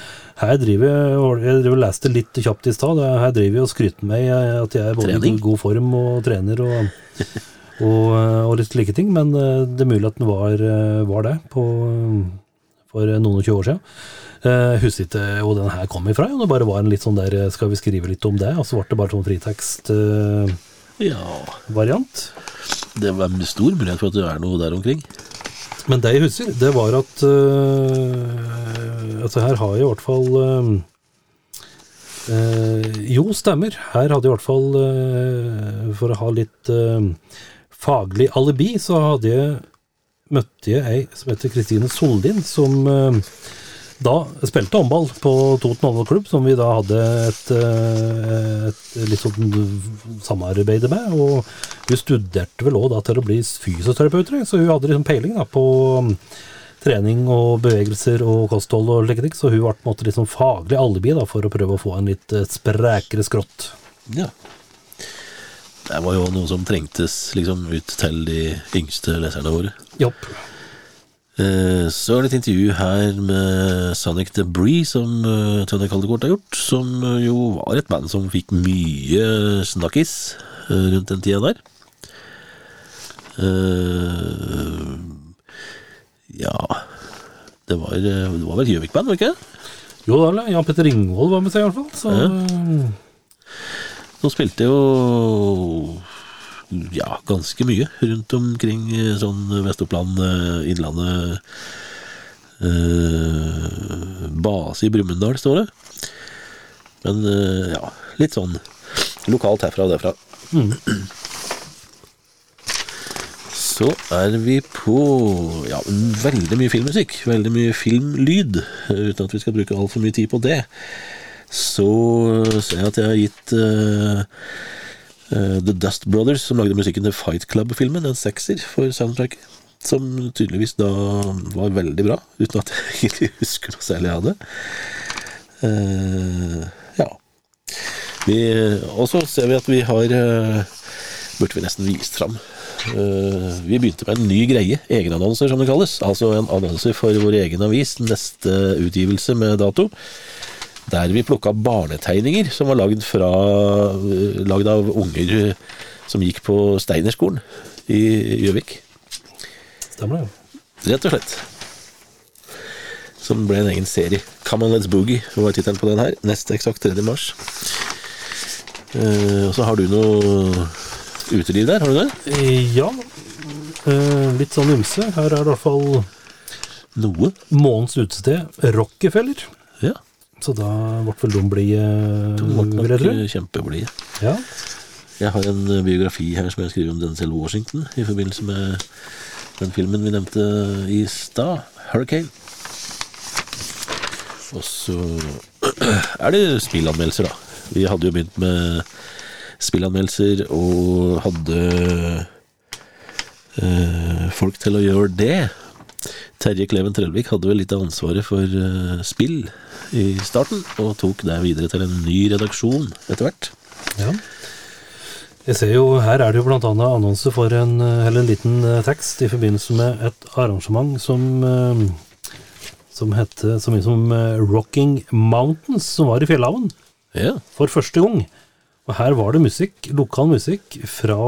her driver jeg Jeg driver leste litt kjapt i stad. Her driver jeg og skryter meg at jeg er både i god form og trener og, og, og litt slike ting, men det er mulig at den var, var det på, for noen og tjue år siden. Jeg husker ikke hvor den her kom ifra. Det bare var en litt sånn der Skal vi skrive litt om det? Og så ble det bare sånn fritekst-variant. Ja, det var med stor mulighet for at det er noe der omkring. Men det jeg husker, det var at uh, Altså, her har jeg i hvert fall uh, uh, Jo, stemmer. Her hadde jeg i hvert fall For å ha litt faglig alibi, så hadde jeg møtte jeg ei som heter Kristine Soldin, som da spilte håndball på Toten håndballklubb, som vi da hadde et, øh, et litt sånn samarbeid med. Og hun studerte vel òg til å bli fysioterapeut, tror så hun hadde liksom peiling da, på um, trening og bevegelser og kosthold og teknikk. Så hun ble måte liksom faglig alibi da, for å prøve å få en litt eh, sprekere skrått. Ja. Det var jo noe som trengtes liksom ut til de yngste leserne våre. Jopp. Eh, Så er det et intervju her med Sonic Debris, som eh, Tønne Kaldekort har gjort, som eh, jo var et band som fikk mye snakkis rundt den tida der. Ja Det var, det var vel Gjøvik-band, var det ikke? Jo da, Jan Petter Ringvold var med seg i hvert fall. Så Ja. De spilte jo ja, ganske mye rundt omkring eh, sånn Vest-Oppland, eh, Innlandet eh, Base i Brumunddal, står det. Men eh, ja, litt sånn lokalt herfra og derfra. Så er vi på ja, veldig mye filmmusikk. Veldig mye filmlyd, uten at vi skal bruke altfor mye tid på det. Så ser jeg at jeg har gitt eh, The Dust Brothers, som lagde musikken til Fight Club-filmen, en sekser for soundtracket. Som tydeligvis da var veldig bra, uten at jeg egentlig husker noe særlig av det. Uh, ja. Og så ser vi at vi har uh, Burde vi nesten vist fram. Uh, vi begynte med en ny greie, egenannonser som det kalles. Altså en annonse for vår egen avis, neste utgivelse med dato. Der vi plukka barnetegninger som var lagd, fra, eh, lagd av unger som gikk på Steinerskolen i Gjøvik. stemmer det. Rett og slett. Som ble en egen serie. Come on, let's boogie var tittelen på den her. Neste eksakt 3. mars. Uh, og så har du noe uteliv der, har du det? Ja, Uh, litt sånn ymse. Her er det i hvert fall Noe? månedens utested, Rockefeller. Så da ble vel de blide, De ble nok kjempeblide. Ja. Jeg har en eh, biografi her som jeg skriver om Denzel Washington i forbindelse med den filmen vi nevnte i stad, 'Hurricane'. Og så er det spillanmeldelser, da. Vi hadde jo begynt med spillanmeldelser og hadde øh, folk til å gjøre det Terje Kleven Trellvik hadde vel litt av ansvaret for uh, spill i starten, og tok det videre til en ny redaksjon etter hvert. Ja. Jeg ser jo, Her er det jo bl.a. annonse for en, eh, eller en liten eh, tekst i forbindelse med et arrangement som som heter så mye som Rocking Mountains, som var i Fjellhaven Ja, for første gang. Og her var det musikk, lokal musikk fra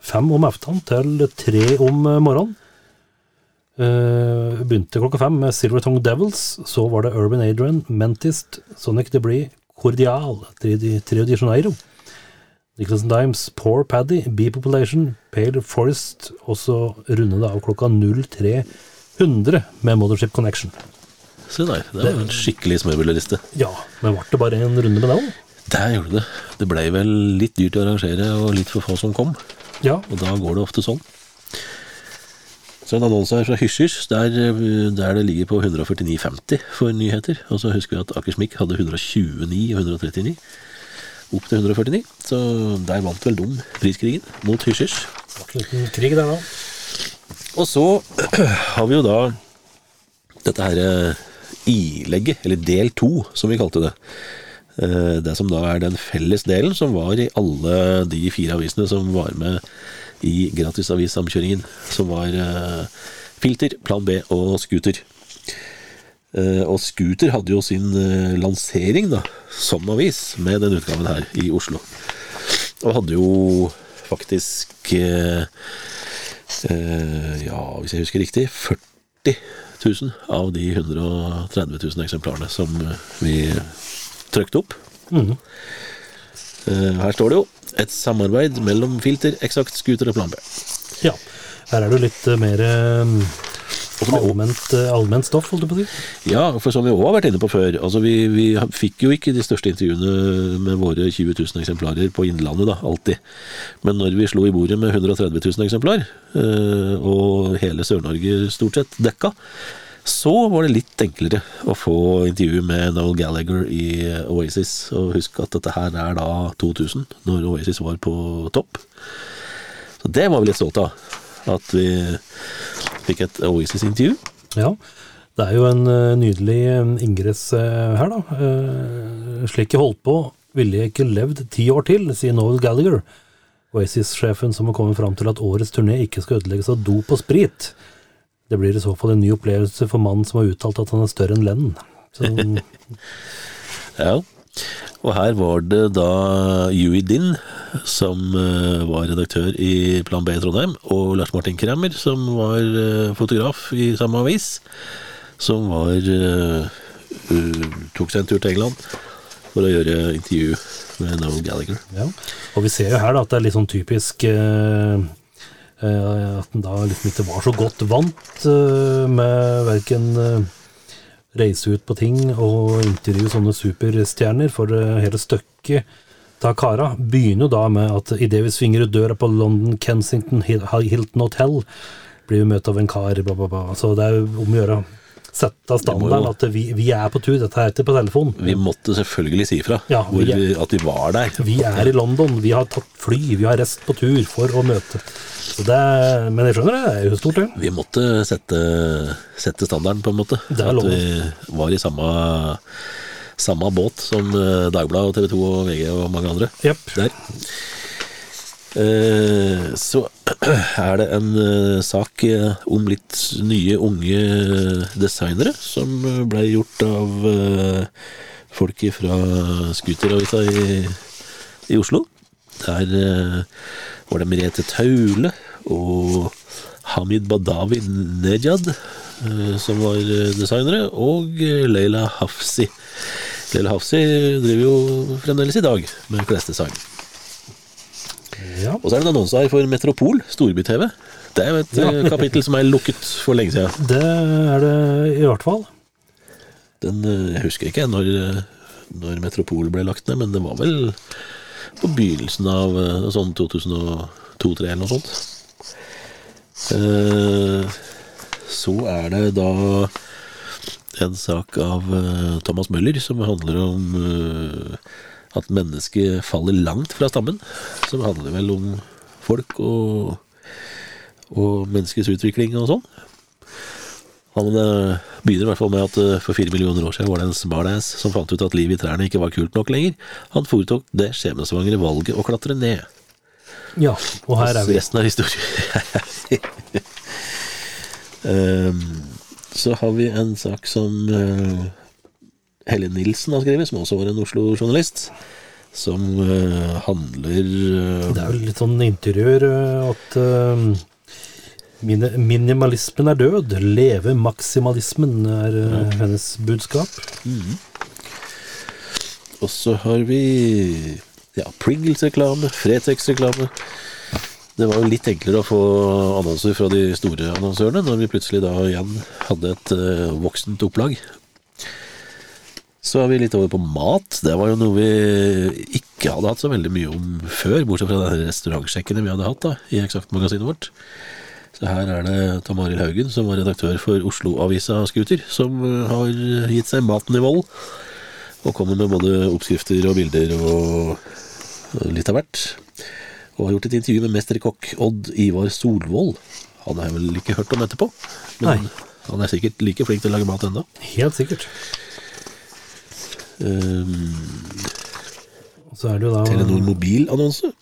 fem om eftan til tre om morgenen. Eh, begynte klokka fem med Silver Tongue Devils. Så var det Urban Adrian, Mentist, Sonic Debris, Cordial, Trio de Janeiro. Nicholson Dimes, Poor Paddy, Bee Population, Pale Forest, og så runde det av klokka 0300 med Mothership Connection. se der. Det var en skikkelig smørbrødliste. Ja, men ble det bare en runde med det òg? Der gjorde det. Det blei vel litt dyrt å arrangere, og litt for få som kom. Ja. Og da går det ofte sånn. Så en annonse her fra Hysjers, der, eh, der det ligger på 149,50 for nyheter. Og så husker vi at Akersmik hadde 129 og 139. Opp til 149. Så der vant vel de priskrigen mot Hysjers. En krig der da. Og så har vi jo da dette her eh, ilegget, eller del to, som vi kalte det. Eh, Det som da er den felles delen som var i alle de fire avisene som var med i gratisavissamkjøringen. Som var eh, Filter, Plan B og Scooter. Eh, Og Scooter hadde jo sin eh, lansering da, som avis med den utgaven her i Oslo. Og hadde jo faktisk eh, eh, ja, hvis jeg husker riktig, 40 000 av de 130 000 eksemplarene som vi trykte opp. Mhm. Eh, her står det jo et samarbeid mellom Filter, Eksakt, Scooter og Plan B. Ja. Her er det jo litt eh, mer eh, allment, eh, allment stoff, holdt jeg på å si. Ja, for som vi òg har vært inne på før, altså vi, vi fikk jo ikke de største intervjuene med våre 20 000 eksemplarer på Innlandet, da, alltid. Men når vi slo i bordet med 130 000 eksemplar, eh, og hele Sør-Norge stort sett dekka, så var det litt enklere å få intervju med Noel Gallagher i Oasis. Og husk at dette her er da 2000, når Oasis var på topp. Så det var vi litt stolte av, at vi fikk et Oasis-intervju. Ja. Det er jo en eh, nydelig eh, ingress eh, her, da. Slik jeg holdt på, ville jeg ikke levd ti år til, sier Noel Gallagher. Oasis-sjefen som har kommet fram til at årets turné ikke skal ødelegges av dop og sprit. Det blir i så fall en ny opplevelse for mannen som har uttalt at han er større enn Lennon. Ja. Og her var det da Yui Din, som eh, var redaktør i Plan B i Trondheim, og Lars Martin Kremmer, som var eh, fotograf i samme avis, som var eh, tok seg en tur til England for å gjøre intervju med Noel Gallagher. ja. Og vi ser jo her da, at det er litt sånn typisk eh, at den da liksom ikke var så godt vant eh, med verken eh, reise ut på ting og intervjue sånne superstjerner, for eh, hele stykket av kara begynner jo da med at idet vi svinger ut døra på London Kensington Hilton Hotel, blir vi møtt av en kar, bla, bla, bla. Så det er jo om å gjøre sette standarden at vi, vi er på tur, dette er ikke på telefon. Vi måtte selvfølgelig si fra Ja, at vi var der. Vi er i London, vi har tatt fly, vi har reist på tur for å møte. Så det, men jeg skjønner det, det er jo stort, det. Vi måtte sette, sette standarden, på en måte. Det At vi var i samme, samme båt som eh, Dagbladet og TV 2 og VG og mange andre. Yep. Der. Eh, Så er det en eh, sak om litt nye, unge designere som ble gjort av folk fra Scooteravisa i, i Oslo. Der eh, var det Merete Taule og Hamid Badawi Nejad eh, som var eh, designere, og Leila Hafsi. Leila Hafsi driver jo fremdeles i dag med klesdesign. Ja. Og så er det en annonse her for Metropol, storby-TV. Det er jo et ja. kapittel som er lukket for lenge siden. Det er det i hvert fall. Den, jeg husker ikke når, når Metropol ble lagt ned, men det var vel på begynnelsen av eh, sånn 2002-2003 eller noe sånt. Eh, Så er det da en sak av eh, Thomas Møller som handler om at mennesket faller langt fra stammen. Som handler vel om folk og, og menneskets utvikling og sånn. Han eh, begynner i hvert fall med at eh, for fire millioner år siden var det en smartass som fant ut at livet i trærne ikke var kult nok lenger. Han foretok det skjebnesvangre valget å klatre ned. Ja, og her er vi. Resten er historien. um, så har vi en sak som uh, Helle Nilsen har skrevet, som også var en Oslo-journalist. Som uh, handler uh, Det er jo litt sånn interiør at mine, minimalismen er død. Leve maksimalismen er ja. hennes budskap. Og så har vi ja, Pringles-reklame, Fretex-reklame. Det var jo litt enklere å få annonser fra de store annonsørene, når vi plutselig da igjen hadde et uh, voksent opplag. Så er vi litt over på mat. Det var jo noe vi ikke hadde hatt så veldig mye om før, bortsett fra de restaurantsjekkene vi hadde hatt da, i Eksakt-magasinet vårt. Så her er det Tom Arild Haugen, som var redaktør for Oslo-avisa Scooter, som eh, har gitt seg maten i vold. Og kommer med både oppskrifter og bilder og litt av hvert. Og har gjort et intervju med mesterkokk Odd Ivar Solvold. Han har jeg vel ikke hørt om etterpå, men Nei. han er sikkert like flink til å lage mat ennå. Helt sikkert. Um, så er det jo da Telenor mobilannonse.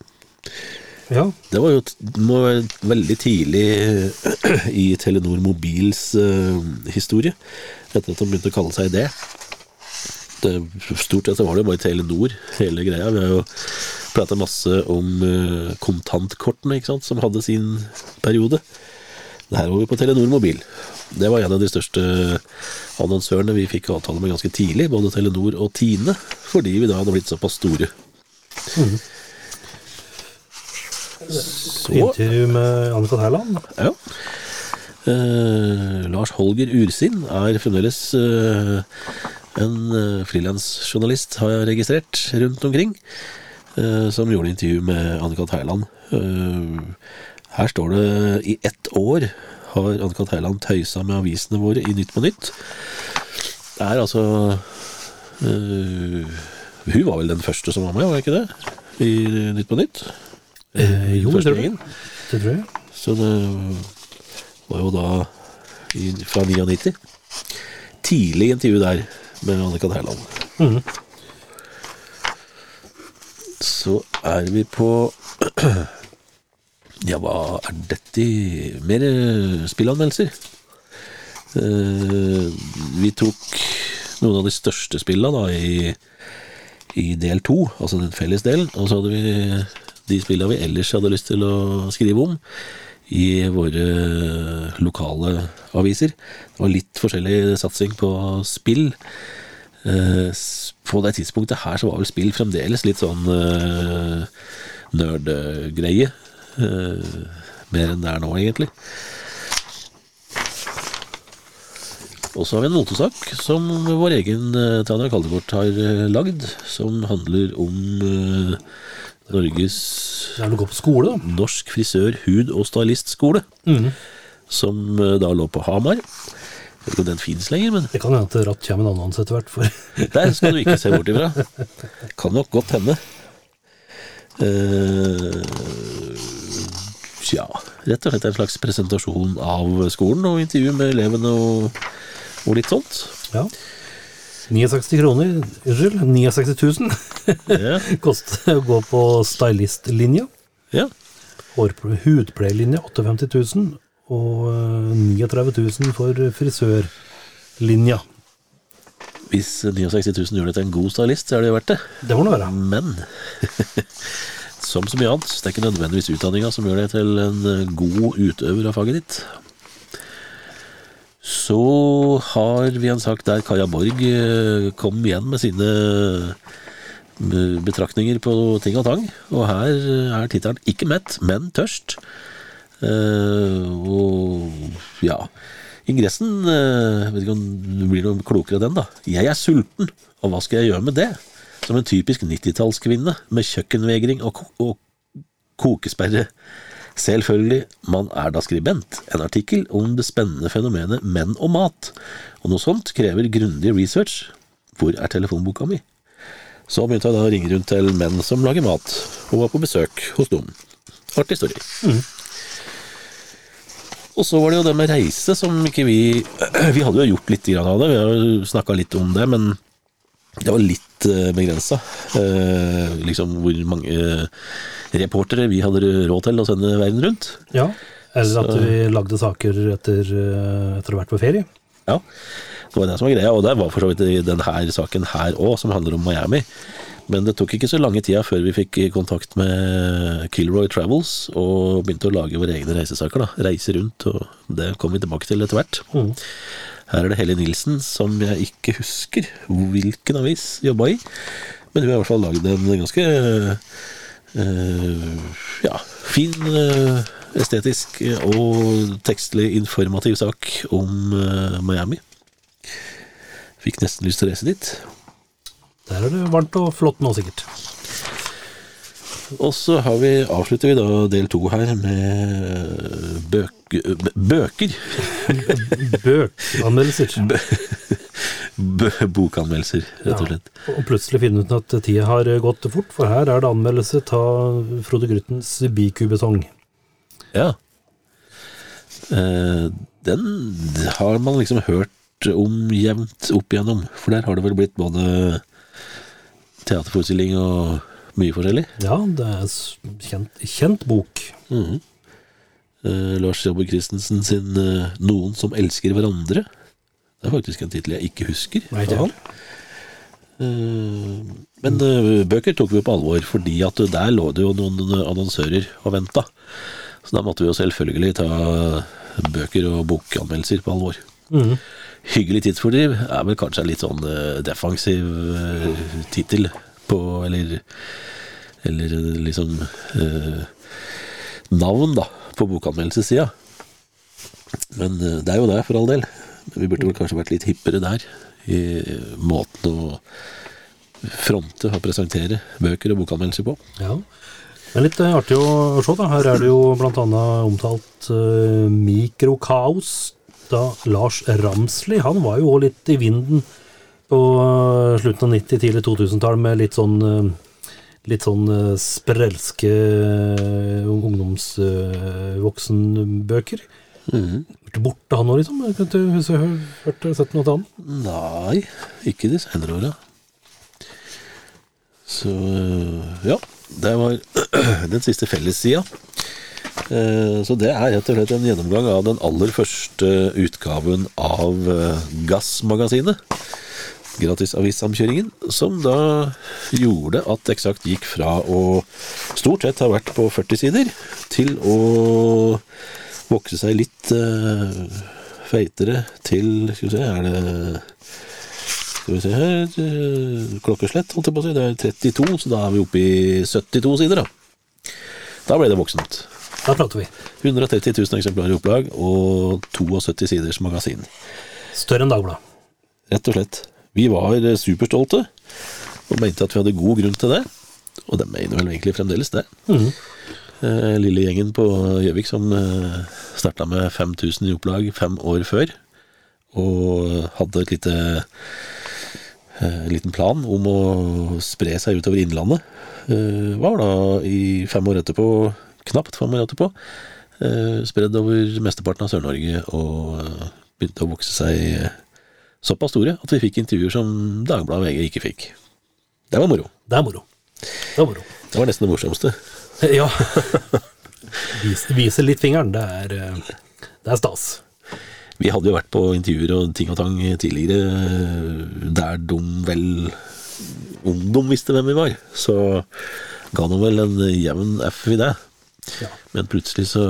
Ja, Det var jo må være veldig tidlig i Telenor Mobils uh, historie, etter at de begynte å kalle seg det. det. Stort sett var det jo bare Telenor, hele greia. Vi har jo prata masse om uh, kontantkortene, ikke sant, som hadde sin periode. Det her var vi på Telenor Mobil. Det var en av de største annonsørene vi fikk avtale med ganske tidlig, både Telenor og Tine, fordi vi da hadde blitt såpass store. Så intervju med Annika Terland. ja. Eh, Lars Holger Ursinn er fremdeles eh, en uh, frilansjournalist, har jeg registrert, rundt omkring, eh, som gjorde intervju med Annika Terland. Eh, her står det i ett år har Annika Terland tøysa med avisene våre i Nytt på Nytt. Det er altså eh, Hun var vel den første som var med, var det ikke det? I Nytt på Nytt? Eh, jo, det tror. Det tror jeg. Så det var jo da i, fra 99. Tidlig intervju der med Annika Dæhland. Mm. Så er vi på Ja, hva er dette Mer eh, spillanmeldelser. Eh, vi tok noen av de største spillene da i, i del to, altså den felles delen, og så hadde vi de spillene vi ellers hadde lyst til å skrive om i våre lokale aviser. Det var litt forskjellig satsing på spill. Eh, På det tidspunktet her så var vel spill fremdeles litt sånn uh, nerdgreie. Eh, mer enn det er nå, egentlig. Og så har vi en motesak som vår egen Tanja Kaldebort har eh, lagd, som handler om eh, Norges skole. Norsk frisør, hud og stylistskole, som eh, da lå på Hamar. Jeg vet ikke om den fins lenger, men Det kan hende at ratt kommer en annen etter hvert. For der skal du ikke se bort ifra. Kan nok godt hende. ja, Tja, rett og slett en slags presentasjon av skolen og intervju med elevene og, og litt sånt. ja. 69 kroner, unnskyld, 69 000 Ja, koster å gå på stylistlinja. ja. Hår- Hudpleielinja 58 000, og eh, 39 000 for frisørlinja. Hvis 69 000 gjør det til en god stylist, så er det jo verdt det. Det må det være. Men som så mye annet, det er ikke nødvendigvis utdanninga som gjør deg til en eh, god utøver av faget ditt. Så har vi en sak der Kaja Borg eh, kom igjen med sine eh, betraktninger på ting og tang. Og her eh, er tittelen 'Ikke mett, men tørst'. Og ja Ingressen eh, Vet ikke om det blir noe klokere den, da. Jeg er sulten, og hva skal jeg gjøre med det? Som en typisk 90-tallskvinne med kjøkkenvegring og, og kokesperre. Selvfølgelig, man er da skribent. En artikkel om det spennende fenomenet menn og mat. Og noe sånt krever grundig research. Hvor er telefonboka mi? Så begynte jeg da å ringe rundt til menn som lager mat, og var på besøk hos dem. Artig story. Og så var det jo det med reise som ikke vi Vi hadde jo gjort litt av det, vi har jo snakka litt om det, men det var litt uh, begrensa. liksom hvor mange reportere vi hadde råd til å sende verden rundt. Ja, eller at vi lagde saker etter, eh, etter å ha vært på ferie. Ja, det var det som var greia, og det var for så vidt denne saken her òg, som handler om Miami. Men det tok ikke så lange tida før vi fikk kontakt med Kilroy Travels og begynte å lage våre egne reisesaker. da, Reise rundt, og det kom vi tilbake til etter hvert. Mm. Her er det Helle Nilsen, som jeg ikke husker hvilken avis jobba i. Men hun har i hvert fall lagd en ganske uh, ja, fin, uh, estetisk og tekstlig informativ sak om uh, Miami. Fikk nesten lyst til å reise dit. Der er det varmt og flott nå, sikkert. Og så har vi, avslutter vi da del to her med bøk, bøker. Bøkanmeldelser. Bø, bokanmeldelser, rett og slett. Ja, og plutselig finne ut at tida har gått fort, for her er det anmeldelse av Frode Gruttens Bikubetong. Ja. Eh, den har man liksom hørt om jevnt opp igjennom, for der har det vel blitt både teaterforestilling og mye forskjellig. Ja, det er kjent, kjent bok. Mhm. Eh, Lars Jobber Christensen sin eh, 'Noen som elsker hverandre'. Det er faktisk en tittel jeg ikke husker. Nei, av han. Eh, Men bøker tok vi på alvor, fordi at der lå det jo noen annonsører og venta. Så da måtte vi jo selvfølgelig ta bøker og bokanmeldelser på alvor. Mm. Hyggelig tidsfordriv er vel kanskje en litt sånn defensiv uh, tittel på Eller Eller liksom eh, navn, da, på bokanmeldelsessida. Men eh, det er jo det, for all del. Vi burde vel kanskje vært litt hippere der, i måten å fronte og presentere bøker og bokanmeldelser på. Ja. Det er litt eh, artig å se, da. Her er det jo annet omtalt uh, mikrokaos. Da Lars Ramsli, han var jo òg litt i vinden på eh, slutten av 90-, tidlig 2000-tall med litt sånn eh, Litt sånn eh, sprelske uh, ungdomsvoksenbøker. Mhm. Blitt borte, han òg, liksom? Kan ikke huske hørt sett noe annet. Nei, ikke de senere åra. Så ja, det var den siste fellessida. Eh, Så det er rett og slett en gjennomgang av den aller første utgaven av eh, Gassmagasinet. Gratisavissamkjøringen, som da gjorde at Eksakt gikk fra å stort sett ha vært på 40 sider, til å vokse seg litt uh, feitere til Skal vi se, er det skal vi se her eh, Klokkeslett, holdt jeg på å si. Det er 32, så da er vi oppe i 72 sider, da. Da ble det voksent. Da prater vi. 130 000 eksemplarer i opplag og 72 siders magasin. Større enn Dagbladet. Rett og slett. Vi var eh, superstolte og mente at vi hadde god grunn til det. Og det mener vel egentlig fremdeles det. Mm -hmm. Lille gjengen på Gjøvik som eh, starta med 5000 i opplag fem år før. Og hadde et lite en liten plan om å spre seg utover Innlandet. Var da i fem år etterpå, knapt fem år etterpå, spredd over mesteparten av Sør-Norge og begynte å vokse seg såpass store at vi fikk intervjuer som Dagbladet VG ikke fikk. Det var moro. Det er moro. Det er moro. Det var nesten det morsomste. Ja. Vise, vise litt fingeren, det er, eh, det er stas. Vi hadde jo vært på intervjuer og ting og tang tidligere der de vel Om de visste hvem vi var, så ga de vel en jevn F i det. Ja. Men plutselig så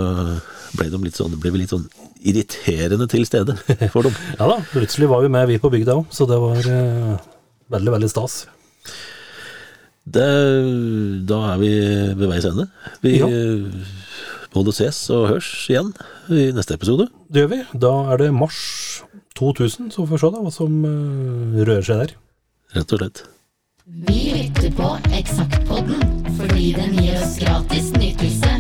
ble, de litt sånn, ble vi litt sånn irriterende til stede for dem. Ja da, plutselig var vi med, vi på bygda òg, så det var eh, veldig, veldig stas. Det, da er vi ved veis ende. Vi Ja. både ses og hørs igjen i neste episode. Det gjør vi. Da er det mars 2000, så får vi se da hva som eh, rører seg der. Rett og slett. Vi lytter på Eksaktpodden fordi den gir oss gratis nytelse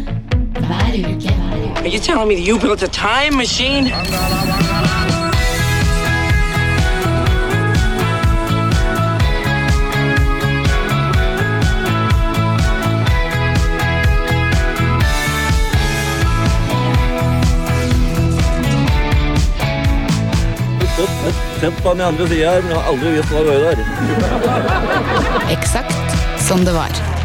Are you telling me that you built a time machine? sett på den som det var.